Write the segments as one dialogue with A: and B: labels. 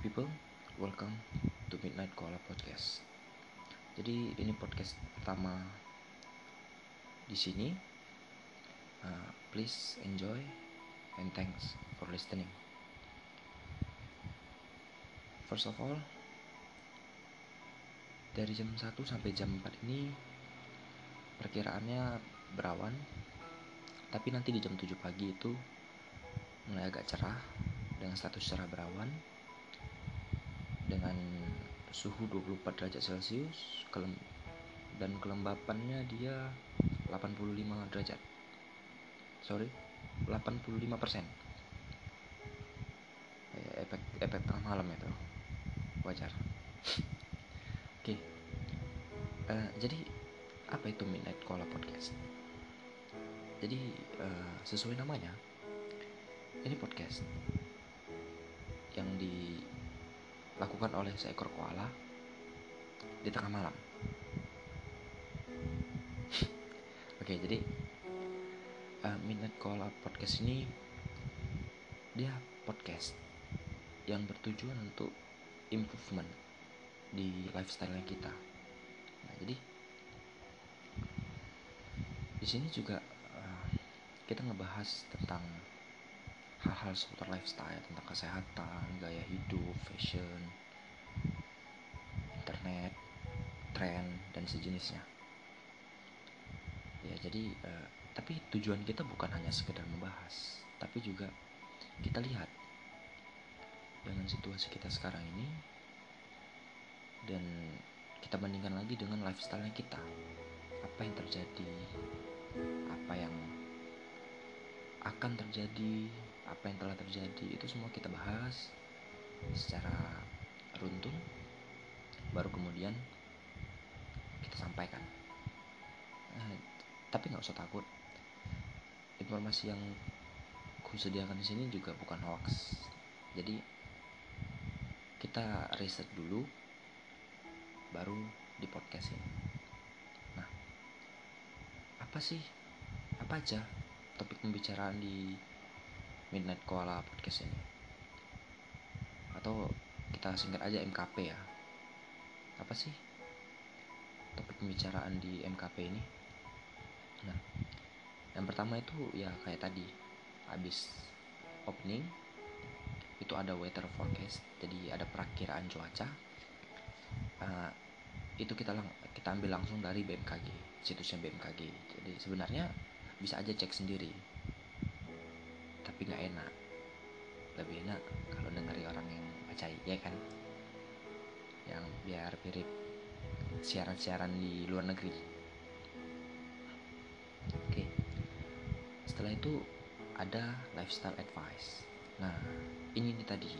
A: people, welcome to Midnight Koala Podcast. Jadi ini podcast pertama di sini. Uh, please enjoy and thanks for listening. First of all, dari jam 1 sampai jam 4 ini perkiraannya berawan, tapi nanti di jam 7 pagi itu mulai agak cerah dengan status cerah berawan dengan suhu 24 derajat celcius dan kelembapannya dia 85 derajat. Sorry 85 persen. Efek efek tengah malam itu. Wajar. Oke. Okay. uh, eh, jadi apa itu midnight cola podcast? Jadi uh, sesuai namanya ini podcast yang di dilakukan oleh seekor koala di tengah malam. Oke, jadi uh, Midnight Koala Podcast ini dia podcast yang bertujuan untuk improvement di lifestyle kita. Nah, jadi di sini juga uh, kita ngebahas tentang hal-hal seputar lifestyle tentang kesehatan gaya hidup fashion internet tren dan sejenisnya. Ya jadi uh, tapi tujuan kita bukan hanya sekedar membahas tapi juga kita lihat dengan situasi kita sekarang ini dan kita bandingkan lagi dengan lifestyle kita apa yang terjadi apa yang akan terjadi apa yang telah terjadi itu semua kita bahas secara runtun baru kemudian kita sampaikan. Eh, tapi nggak usah takut. Informasi yang ku sediakan di sini juga bukan hoax. Jadi kita riset dulu baru di podcast nah apa sih apa aja topik pembicaraan di Midnight Koala podcast ini. Atau kita singkat aja MKP ya. Apa sih topik pembicaraan di MKP ini? Nah yang pertama itu ya kayak tadi habis opening itu ada weather forecast jadi ada perakiraan cuaca. Uh, itu kita lang kita ambil langsung dari BMKG situsnya BMKG jadi sebenarnya bisa aja cek sendiri nggak enak. Lebih enak kalau dengeri orang yang percaya ya kan? Yang biar mirip siaran-siaran di luar negeri. Oke. Setelah itu ada lifestyle advice. Nah ini nih tadi.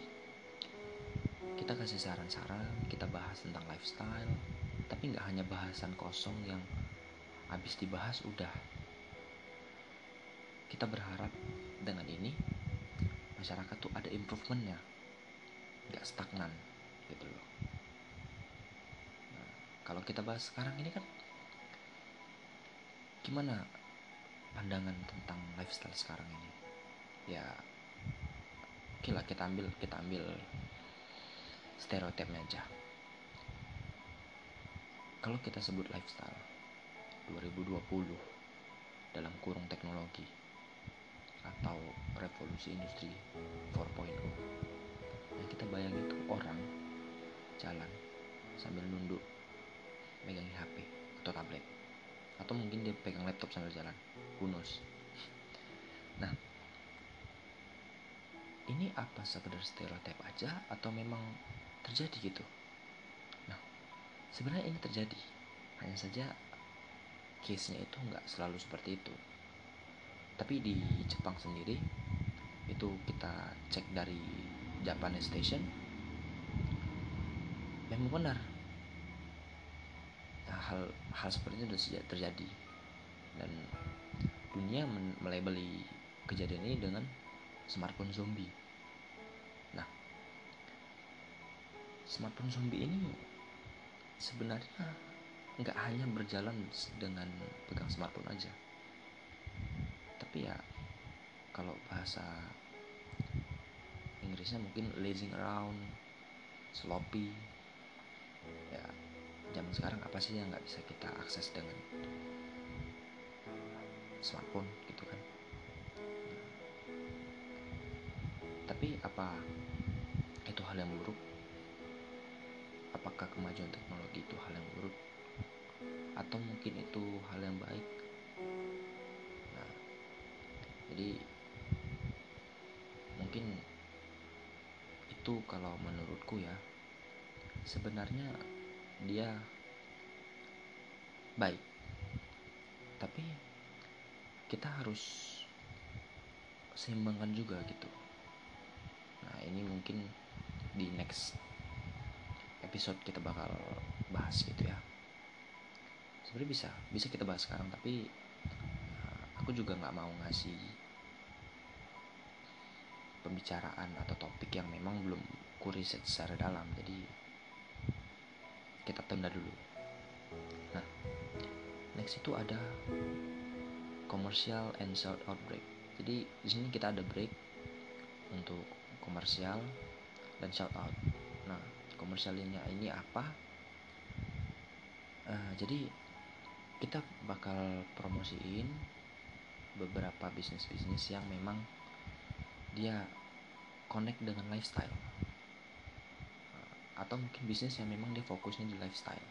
A: Kita kasih saran-saran kita bahas tentang lifestyle tapi nggak hanya bahasan kosong yang habis dibahas udah. Kita berharap dengan ini masyarakat tuh ada improvementnya. Nggak stagnan gitu loh. Nah, kalau kita bahas sekarang ini kan gimana pandangan tentang lifestyle sekarang ini? Ya oke lah kita ambil kita ambil stereotipnya aja. Kalau kita sebut lifestyle 2020 dalam kurung teknologi atau revolusi industri 4.0 nah kita bayangin tuh orang jalan sambil nunduk megangin HP atau tablet. Atau mungkin dia pegang laptop sambil jalan. Knows? Nah ini apa sekedar stereotip aja atau memang terjadi gitu? Nah sebenarnya ini terjadi. Hanya saja case nya itu nggak selalu seperti itu tapi di Jepang sendiri itu kita cek dari Japan Station memang benar. Nah, hal hal seperti itu sudah terjadi. Dan dunia melebeli kejadian ini dengan smartphone zombie. Nah smartphone zombie ini sebenarnya nggak hanya berjalan dengan pegang smartphone aja tapi ya kalau bahasa Inggrisnya mungkin lazing around sloppy. Ya zaman sekarang apa sih yang nggak bisa kita akses dengan smartphone gitu kan? Tapi apa itu hal yang buruk? Apakah kemajuan teknologi itu hal yang buruk? Atau mungkin itu hal yang baik jadi mungkin itu kalau menurutku ya. Sebenarnya dia baik. Tapi kita harus seimbangkan juga gitu. Nah ini mungkin di next episode kita bakal bahas gitu ya. Sebenarnya bisa bisa kita bahas sekarang tapi uh, aku juga nggak mau ngasih pembicaraan atau topik yang memang belum kuriset secara dalam. Jadi kita tunda dulu. Nah next itu ada commercial and shout out break. Jadi di sini kita ada break untuk komersial dan shout out. Nah komersialnya ini apa? Uh, jadi kita bakal promosiin beberapa bisnis-bisnis yang memang dia connect dengan lifestyle. Atau mungkin bisnis yang memang dia fokusnya di lifestyle.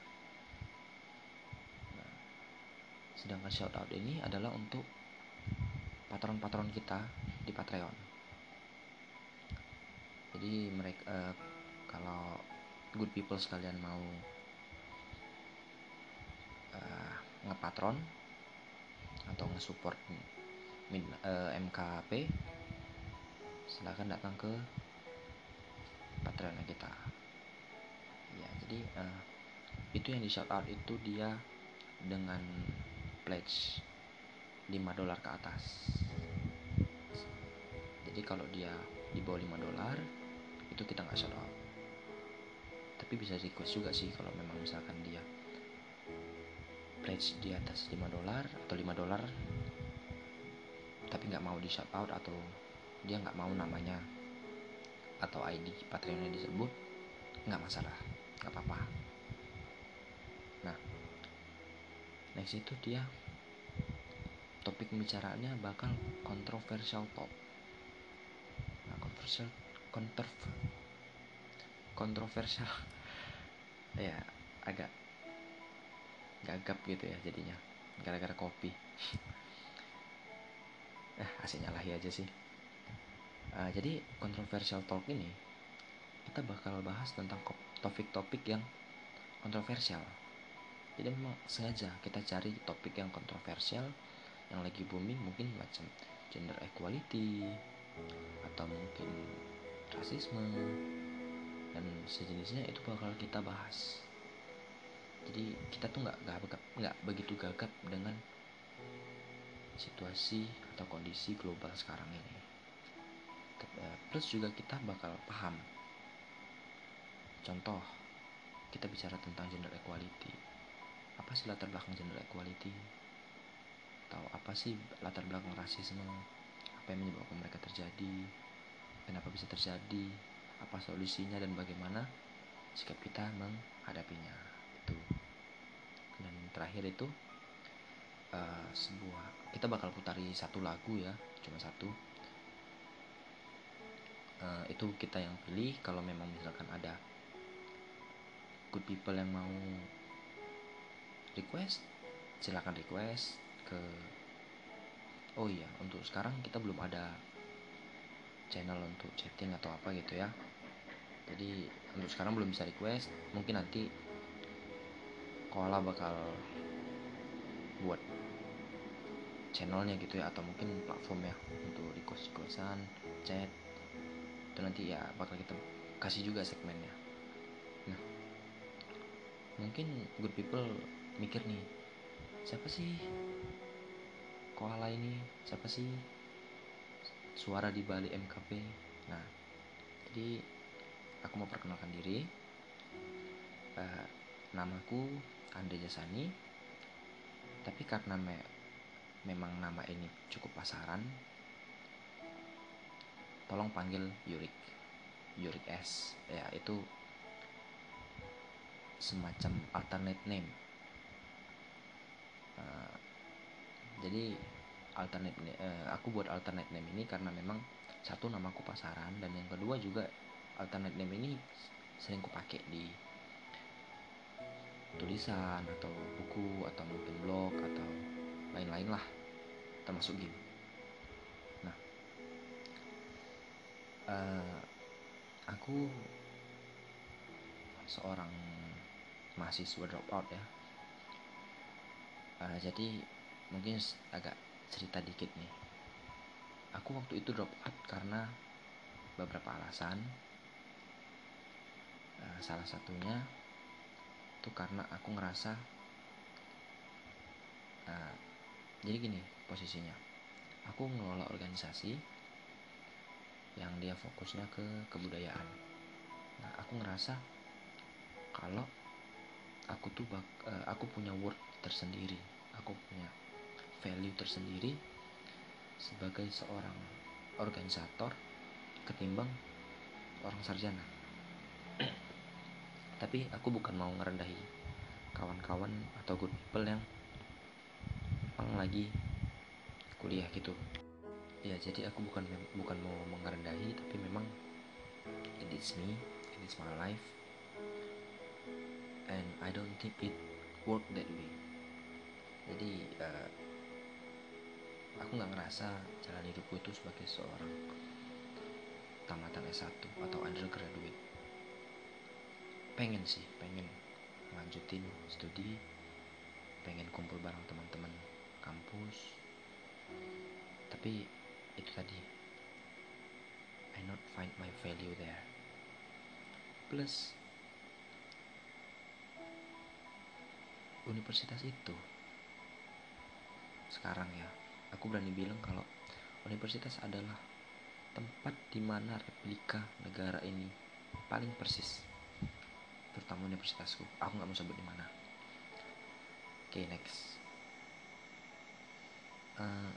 A: Nah, sedangkan shout out ini adalah untuk patron-patron kita di Patreon. Jadi mereka uh, kalau good people sekalian mau uh, ngepatron atau nge-support uh, MKP silahkan datang ke Patreon kita. Ya jadi uh, itu yang di shout out itu dia dengan pledge 5 dolar ke atas. Jadi kalau dia di bawah 5 dolar itu kita nggak shout out tapi bisa request juga sih kalau memang misalkan dia pledge di atas 5 dolar atau 5 dolar tapi nggak mau di shout out atau dia nggak mau namanya atau ID Patreonnya disebut nggak masalah nggak apa-apa. Nah next itu dia topik pembicaraannya bakal kontroversial talk. Nah kontroversial kontrov kontroversial ya agak gagap gitu ya jadinya gara-gara kopi. Eh asik nyalahi aja sih uh, jadi kontroversial talk ini kita bakal bahas tentang topik-topik yang kontroversial. Jadi memang sengaja kita cari topik yang kontroversial yang lagi booming mungkin macam gender equality atau mungkin rasisme dan sejenisnya itu bakal kita bahas. Jadi kita tuh nggak nggak begitu gagap dengan situasi atau kondisi global sekarang ini plus juga kita bakal paham. Contoh kita bicara tentang gender equality. Apa sih latar belakang gender equality? Atau apa sih latar belakang rasisme? Apa yang menyebabkan mereka terjadi? Kenapa bisa terjadi? Apa solusinya dan bagaimana sikap kita menghadapinya? Itu. Dan terakhir itu uh, sebuah kita bakal putari satu lagu ya cuma satu uh, itu kita yang pilih. Kalau memang misalkan ada good people yang mau request silakan request ke oh iya untuk sekarang kita belum ada channel untuk chatting atau apa gitu ya. Jadi untuk sekarang belum bisa request. Mungkin nanti koala bakal buat channelnya gitu ya atau mungkin platform ya untuk request requestan chat itu nanti ya bakal kita kasih juga segmennya. Nah mungkin good people mikir nih siapa sih koala ini? Siapa sih suara di balik MKP nah jadi aku mau perkenalkan diri. Uh, namaku Andre Jasani. Tapi karena me memang nama ini cukup pasaran tolong panggil Yurik. Yurik S. Ya itu semacam alternate name. Uh, jadi alternate uh, aku buat alternate name ini karena memang satu namaku pasaran dan yang kedua juga alternate name ini sering kupakai di tulisan atau buku atau mungkin blog atau lain-lain lah termasuk game uh, aku seorang mahasiswa drop out ya. Uh, jadi mungkin agak cerita dikit nih. Aku waktu itu drop out karena beberapa alasan. Uh, salah satunya itu karena aku ngerasa uh, jadi gini posisinya. Aku ngelola organisasi yang dia fokusnya ke kebudayaan. Nah aku ngerasa kalau aku tuh bak, uh, aku punya word tersendiri aku punya value tersendiri sebagai seorang organisator ketimbang orang sarjana. Tapi aku bukan mau ngerendahi kawan-kawan atau good people yang lagi kuliah gitu ya jadi aku bukan bukan mau merendahi tapi memang it is me it is my life and I don't think it work that way. Jadi uh, aku nggak ngerasa jalan hidupku itu sebagai seorang tamatan S1 atau undergraduate. Pengen sih pengen lanjutin studi pengen kumpul bareng teman-teman kampus. Tapi itu tadi. I not find my value there. Plus universitas itu sekarang ya aku berani bilang kalau universitas adalah tempat di mana replika negara ini paling persis terutama universitasku. Aku nggak mau sebut di mana. Oke okay, next. Uh,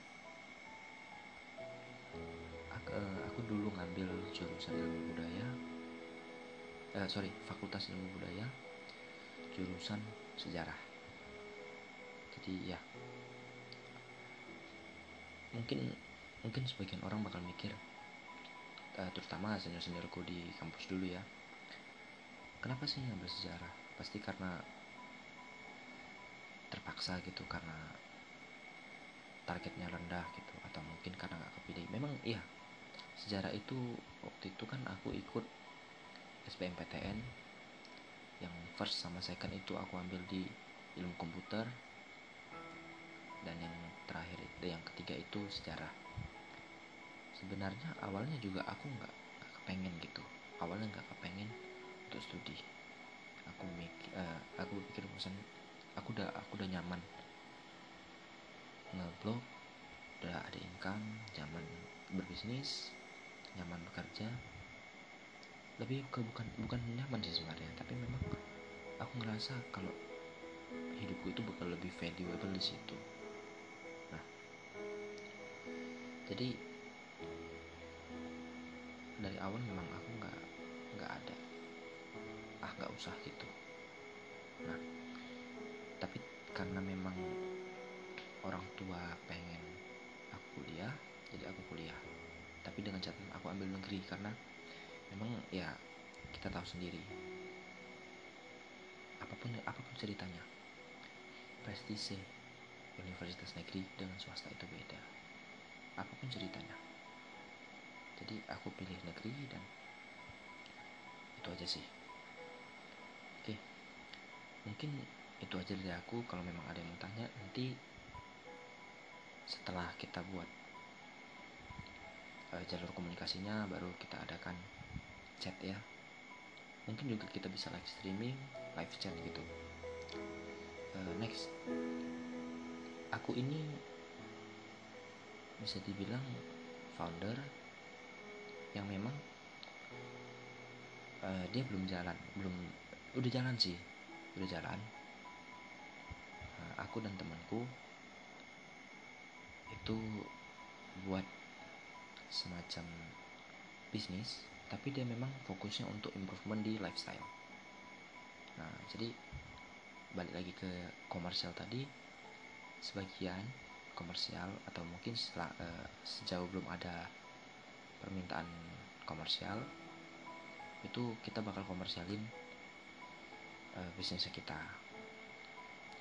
A: jurusan ilmu budaya uh, sorry fakultas ilmu budaya jurusan sejarah. Jadi ya. Mungkin mungkin sebagian orang bakal mikir uh, terutama senior seniorku di kampus dulu ya kenapa sih ngambil sejarah? Pasti karena terpaksa gitu karena targetnya rendah gitu atau mungkin karena nggak kepilih. Memang iya sejarah itu waktu itu kan aku ikut SBMPTN yang first sama second itu aku ambil di ilmu komputer. Dan yang terakhir itu yang ketiga itu sejarah. Sebenarnya awalnya juga aku nggak kepengen gitu. Awalnya nggak kepengen untuk studi. Aku mikir uh, aku pikir bosan. Aku udah aku udah nyaman. Ngeblog udah ada income zaman berbisnis nyaman bekerja. Lebih ke bukan bukan nyaman sih sebenarnya tapi memang aku ngerasa kalau hidupku itu bakal lebih valuable di situ. Nah jadi dari awal memang aku nggak nggak ada ah nggak usah gitu. Nah tapi karena memang orang tua pengen aku kuliah jadi aku kuliah tapi dengan catatan aku ambil negeri karena memang ya kita tahu sendiri. Apa pun apa pun ceritanya prestise universitas negeri dengan swasta itu beda. Apa pun ceritanya. Jadi aku pilih negeri dan itu aja sih. Oke mungkin itu aja dari aku. Kalau memang ada yang mau tanya nanti setelah kita buat uh, jalur komunikasinya baru kita adakan chat ya. Mungkin juga kita bisa live streaming live chat gitu. Uh, next. Aku ini bisa dibilang founder yang memang uh, dia belum jalan belum udah jalan sih udah jalan. Aku dan temanku itu buat semacam bisnis tapi dia memang fokusnya untuk improvement di lifestyle. Nah jadi balik lagi ke komersial tadi sebagian komersial atau mungkin setelah, uh, sejauh belum ada permintaan komersial itu kita bakal komersialin uh, bisnisnya kita.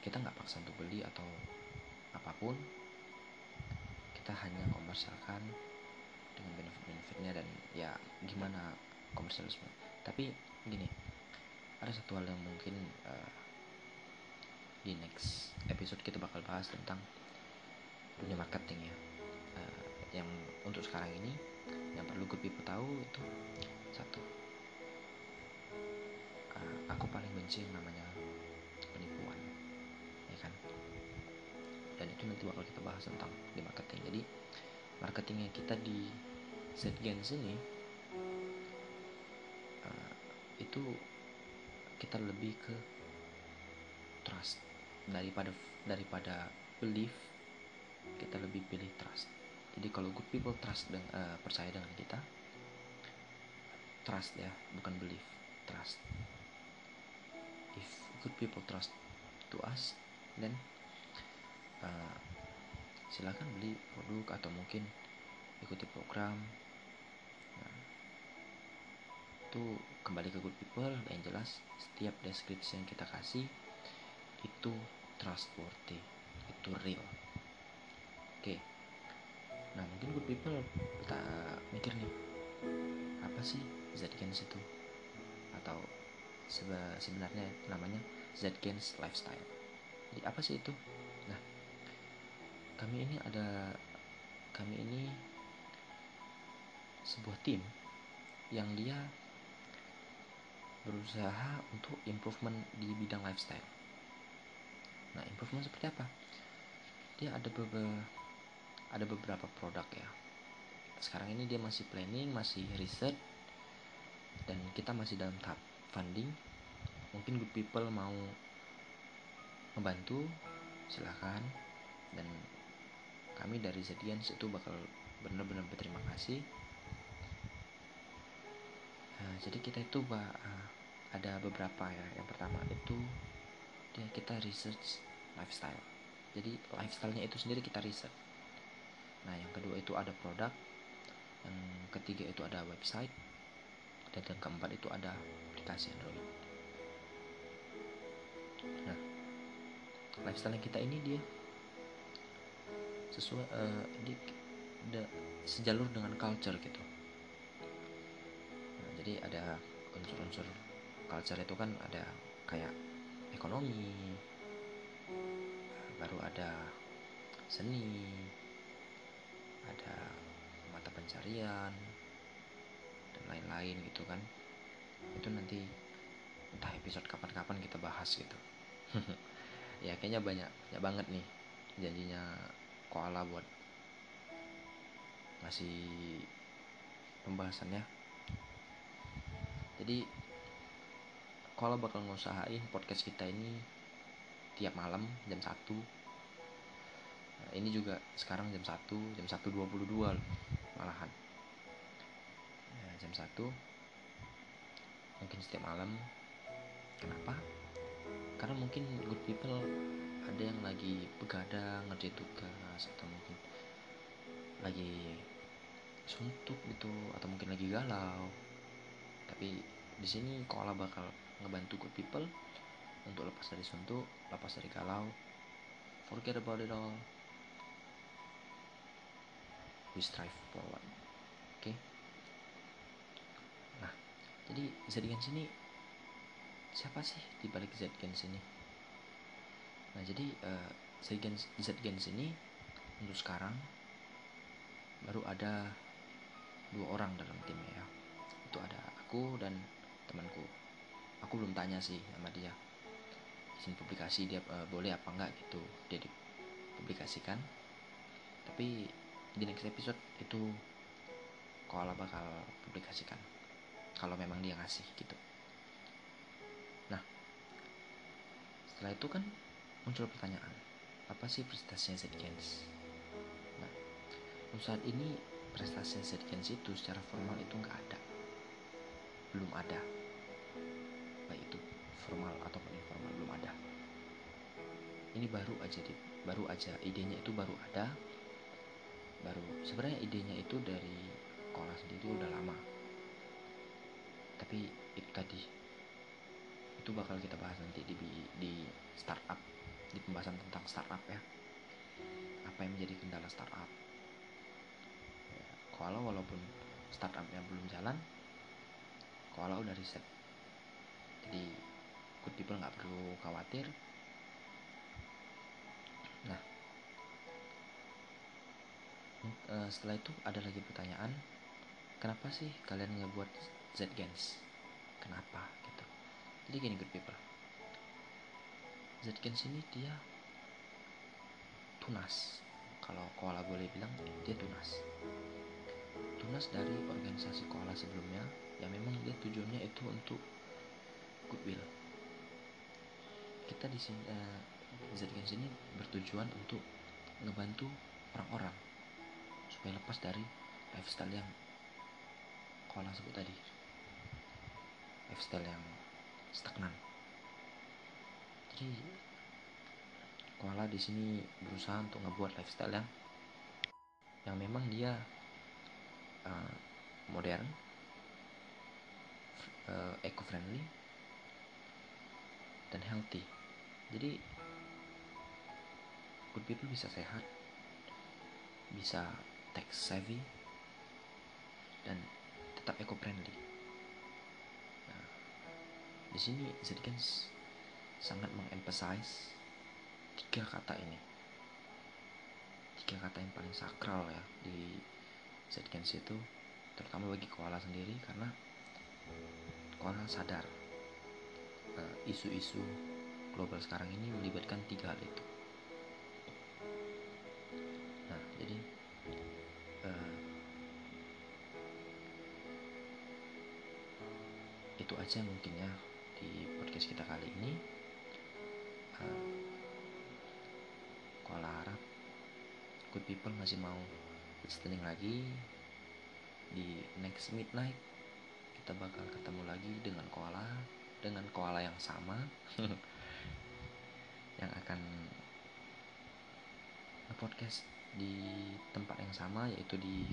A: Kita nggak paksa untuk beli atau apa pun kita hanya komersialkan dengan benefit-benefitnya dan ya gimana komersialisme. Tapi gini ada satu hal yang mungkin uh, di next episode kita bakal bahas tentang dunia marketing ya. Uh, yang untuk sekarang ini yang perlu good people tahu itu satu. Uh, aku paling benci yang namanya penipuan ya kan? Dan itu nanti bakal kita bahas tentang di marketing. Jadi marketingnya kita di Zgens ini uh, itu kita lebih ke trust. Daripada daripada belief kita lebih pilih trust. Jadi kalau good people trust dengan uh, percaya dengan kita trust ya bukan belief trust. If good people trust to us then uh, silakan beli produk atau mungkin ikuti program itu kembali ke good people yang jelas setiap deskripsi yang kita kasih itu trustworthy itu real. Oke. Nah mungkin good people kita mikir nih apa sih Zgens itu? Atau sebenarnya namanya Zgens lifestyle. Jadi apa sih itu? Nah kami ini ada kami ini sebuah tim yang dia berusaha untuk improvement di bidang lifestyle. Nah, improvement seperti apa? Dia ada beberapa ada beberapa produk ya. Sekarang ini dia masih planning, masih riset dan kita masih dalam tahap funding. Mungkin good people mau membantu, silahkan dan kami dari Zedians itu bakal benar-benar berterima kasih nah, jadi kita itu bah, ada beberapa ya. Yang pertama itu dia kita research lifestyle. Jadi lifestylenya itu sendiri kita riset. Nah yang kedua itu ada produk yang ketiga itu ada website dan yang keempat itu ada aplikasi Android. Nah lifestyle kita ini dia sesuai uh, di, de, sejalur dengan culture gitu jadi ada unsur-unsur culture itu kan ada kayak ekonomi baru ada seni ada mata pencarian dan lain-lain gitu kan. Itu nanti entah episode kapan-kapan kita bahas gitu. Ya kayaknya banyak banyak banget nih janjinya koala buat ngasih pembahasannya jadi koala bakal ngusahain podcast kita ini tiap malam jam 1 nah, ini juga sekarang jam 1 jam 1.22 malahan. Ya, jam 1 mungkin setiap malam. Kenapa? Karena mungkin good people ada yang lagi begadang ngerjain tugas atau mungkin lagi suntuk gitu atau mungkin lagi galau. Tapi di sini koala bakal ngebantu good people untuk lepas dari suntuk lepas dari galau. Forget about it all. We strive forward oke okay? nah jadi Zedgen sini siapa sih di balik Zedgen sini nah jadi uh, Zgen sini untuk sekarang baru ada dua orang dalam timnya ya. Itu ada aku dan temanku. Aku belum tanya sih sama dia. Izin publikasi dia uh, boleh apa enggak gitu. Dia dipublikasikan. Tapi di next episode itu koala bakal publikasikan. Kalau memang dia ngasih gitu. Nah setelah itu kan muncul pertanyaan apa sih prestasinya Zedgens nah untuk saat ini prestasi Zedgens itu secara formal itu nggak ada. Belum ada baik itu formal ataupun informal belum ada. Ini baru aja di, baru aja. Idenya itu baru ada. Baru sebenarnya idenya itu dari sekolah sendiri udah lama. Tapi itu tadi itu bakal kita bahas nanti di di startup di pembahasan tentang startup ya. Apa yang menjadi kendala startup. Ya, kalau walaupun startupnya belum jalan kalau udah riset jadi good people nggak perlu khawatir. Nah eh, setelah itu ada lagi pertanyaan kenapa sih kalian ngebuat Zgens kenapa gitu. Jadi gini good people. Zgens ini dia tunas. Kalau koala boleh bilang dia tunas. Tunas dari organisasi koala sebelumnya yang memang dia tujuannya itu untuk goodwill kita di sini uh, Zgens ini bertujuan untuk ngebantu orang-orang supaya lepas dari lifestyle yang koala sebut tadi. Lifestyle yang stagnan. Jadi koala di sini berusaha untuk ngebuat lifestyle yang yang memang dia uh, modern uh, eco friendly dan healthy. Jadi good people bisa sehat bisa tech savvy dan tetap eco friendly nah, di sini Zedgens sangat mengemphasize tiga kata ini. Tiga kata yang paling sakral ya di Zedgens itu terutama bagi koala sendiri karena koala sadar isu-isu uh, global sekarang ini melibatkan tiga hal itu. Nah, jadi uh, itu aja mungkin ya di podcast kita kali ini. Uh, Kuala harap good people masih mau listening lagi di next midnight kita bakal ketemu lagi dengan koala dengan koala yang sama yang akan podcast di tempat yang sama yaitu di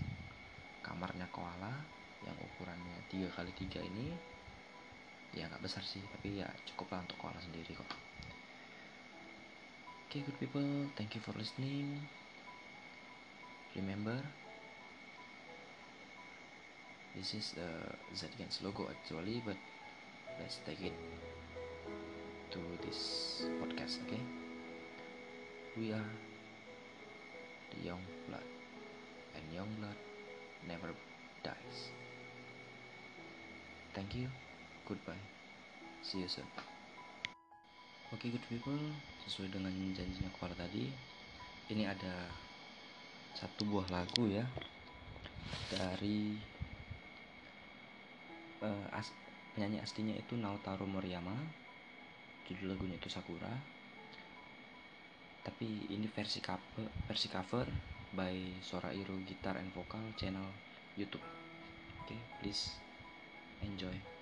A: kamarnya koala yang ukurannya 3 kali 3 ini. Ya nggak besar sih tapi ya cukup lah untuk koala sendiri kok. Oke okay, good people thank you for listening. Remember this is the Zgens logo actually but let's take it to this podcast okay? We are the young blood and young blood never dies. Thank you. Goodbye. See you soon. Oke okay, good people sesuai dengan janjinya kuala tadi ini ada satu buah lagu ya dari uh, as penyanyi aslinya itu Naotaro Moriyama. Judul lagunya itu Sakura. Tapi ini versi cover versi cover by Sora Iro Guitar and Vocal channel YouTube. Oke okay, please enjoy